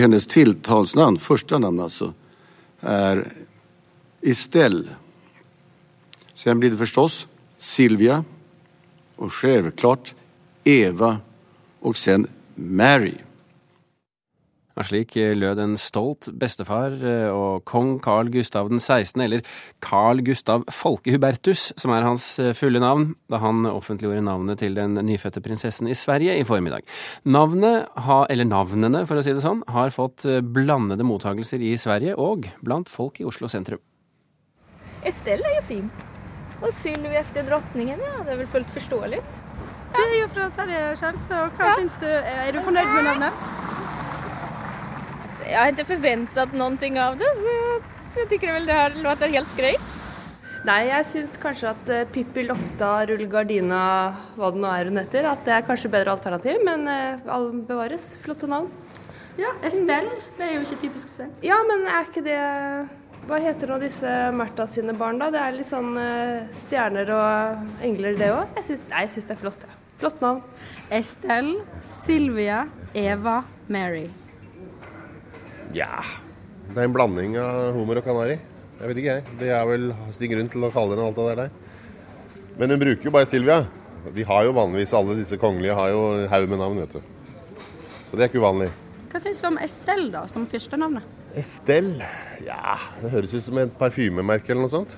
Hennes tiltalsnavn, første navn altså, er Estelle. Sen blir det forstås Silvia og selvklart Eva og sen Mary. Og slik lød en stolt bestefar eh, og kong Carl Gustav 16., eller Carl Gustav Folkehubertus, som er hans eh, fulle navn, da han offentliggjorde navnet til den nyfødte prinsessen i Sverige i formiddag. Navnet, eller navnene, for å si det sånn, har fått eh, blandede mottagelser i Sverige og blant folk i Oslo sentrum. Estelle er jo fint. Og Sylvi etter dronningen, ja, det er vel fullt forståelig. Du er jo fra Sverige selv, så hva ja. syns du? Er du fornøyd med navnet? Jeg har ikke forventet noe av det, så, jeg syns vel det her låter helt greit. Nei, jeg syns kanskje at uh, Pippi Lotta, Rull Gardina, hva det nå er hun heter, at det er kanskje bedre alternativ, men uh, all bevares. Flotte navn. Ja, Estelle. Det er jo ikke typisk Estelle. Ja, men er ikke det Hva heter nå disse Märtha sine barn, da? Det er litt sånn uh, stjerner og engler, det òg. Jeg syns, nei, jeg syns det er flott. Ja. Flott navn. Estelle, Sylvia, Eva, Mary. Ja Det er en blanding av hummer og kanari. Jeg vet ikke, jeg. Det er vel sin grunn til å kalle henne alt det der. Men hun bruker jo bare Silvia. De har jo vanligvis, Alle disse kongelige har jo haug med navn, vet du. Så det er ikke uvanlig. Hva syns du om Estelle, da, som første navnet? Estelle? Ja, det høres ut som et parfymemerke eller noe sånt.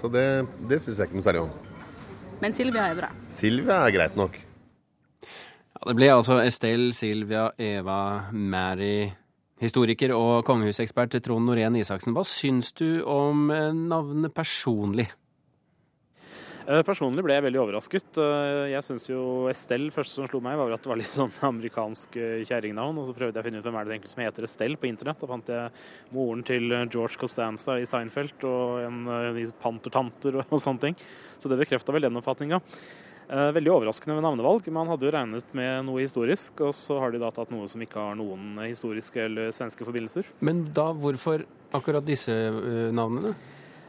Så det, det syns jeg ikke noe særlig om. Men Silvia er bra? Silvia er greit nok. Ja, Det ble altså Estelle, Silvia, Eva, Mary Historiker og kongehusekspert Trond Norén Isaksen, hva syns du om eh, navnet personlig? Eh, personlig ble jeg veldig overrasket. Eh, jeg syns jo Estelle først som slo meg, var at det var litt sånn amerikansk kjerringnavn. Og så prøvde jeg å finne ut hvem er det egentlig som heter Estelle på internett. Da fant jeg moren til George Costanza i Seinfeld og en pantertanter og sånne ting. Så det bekrefta vel den oppfatninga. Eh, veldig overraskende med navnevalg. Man hadde jo regnet med noe historisk, og så har de da tatt noe som ikke har noen historiske eller svenske forbindelser. Men da hvorfor akkurat disse eh, navnene?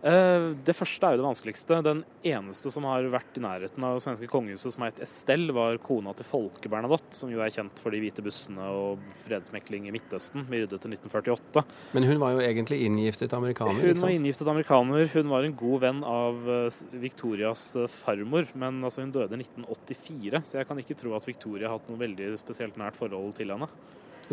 Eh, det første er jo det vanskeligste. Den eneste som har vært i nærheten av det svenske kongehuset som het Estelle, var kona til Folke Bernadotte, som jo er kjent for de hvite bussene og fredsmekling i Midtøsten, Vi ryddet til 1948. Men hun var jo egentlig inngiftet amerikaner? Hun var inngiftet amerikaner. Hun var en god venn av eh, Victorias eh, farmor, men altså, hun døde i 1984, så jeg kan ikke tro at Victoria har hatt noe veldig spesielt nært forhold til henne.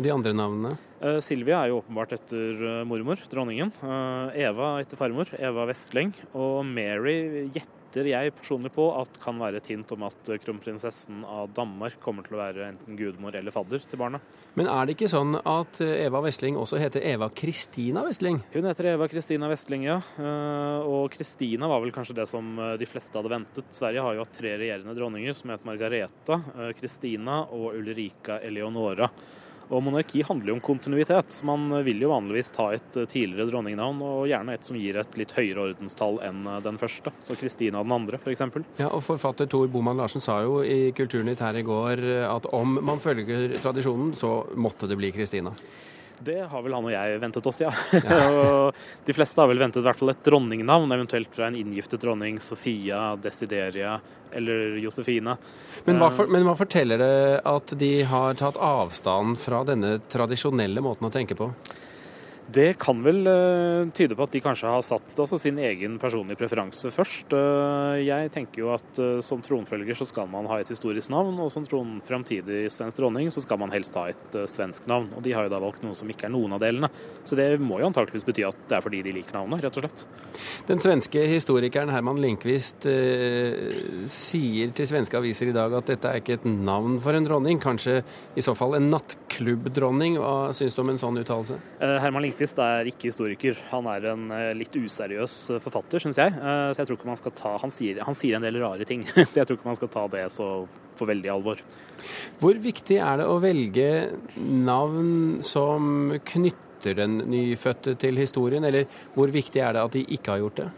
De andre navnene? Uh, Silvia er jo åpenbart etter uh, mormor, dronningen. Uh, Eva etter farmor, Eva Vestleng. Og Mary gjetter jeg personlig på at kan være et hint om at kronprinsessen av Danmark kommer til å være enten gudmor eller fadder til barna. Men er det ikke sånn at Eva Vestling også heter Eva Kristina Vestling? Hun heter Eva Kristina Vestling, ja. Og Kristina var vel kanskje det som de fleste hadde ventet. Sverige har jo hatt tre regjerende dronninger som het Margareta, Kristina og Ulrika Eleonora. Og monarki handler jo om kontinuitet. Man vil jo vanligvis ta et tidligere dronningnavn, og gjerne et som gir et litt høyere ordenstall enn eh, den første. Så Kristina den andre, f.eks. Ja, og forfatter Tor Boman Larsen sa jo i Kulturnytt her i går eh, at om man følger tradisjonen, så måtte det bli Kristina. Det har vel han og jeg ventet oss, ja. ja. og de fleste har vel ventet i hvert fall et dronningnavn, eventuelt fra en inngiftet dronning, Sofia, Desideria eller Josefine. Men hva, for, men hva forteller det at de har tatt avstand fra denne tradisjonelle måten å tenke på? Det kan vel uh, tyde på at de kanskje har satt altså, sin egen personlige preferanse først. Uh, jeg tenker jo at uh, som tronfølger så skal man ha et historisk navn, og som tronframtidig svensk dronning så skal man helst ha et svensk navn. Og de har jo da valgt noe som ikke er noen av delene. Så det må jo antakeligvis bety at det er fordi de liker navnet, rett og slett. Den svenske historikeren Herman Linkvist sier til svenske aviser i dag at dette er ikke et navn for en dronning, kanskje i så fall en nattklubbdronning. Hva syns du om en sånn uttalelse? Herman Linkvist Lindqvist er ikke historiker. Han er en eh, litt useriøs eh, forfatter, syns jeg. Eh, så jeg tror ikke man skal ta han sier, han sier en del rare ting, så jeg tror ikke man skal ta det så på veldig alvor. Hvor viktig er det å velge navn som knytter den nyfødte til historien, eller hvor viktig er det at de ikke har gjort det?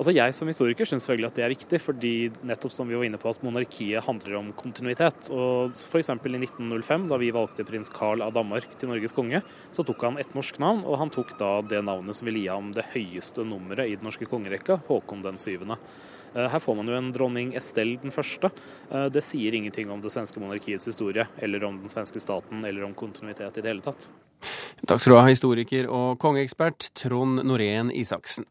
Altså Jeg som historiker syns selvfølgelig at det er viktig, fordi nettopp som vi var inne på at monarkiet handler om kontinuitet. Og F.eks. i 1905, da vi valgte prins Carl av Danmark til Norges konge, så tok han et norsk navn, og han tok da det navnet som ville gi ham det høyeste nummeret i den norske kongerekka, Håkon den syvende. Her får man jo en dronning Estelle den første. Det sier ingenting om det svenske monarkiets historie, eller om den svenske staten, eller om kontinuitet i det hele tatt. Takk skal du ha, historiker og kongeekspert Trond Norén Isaksen.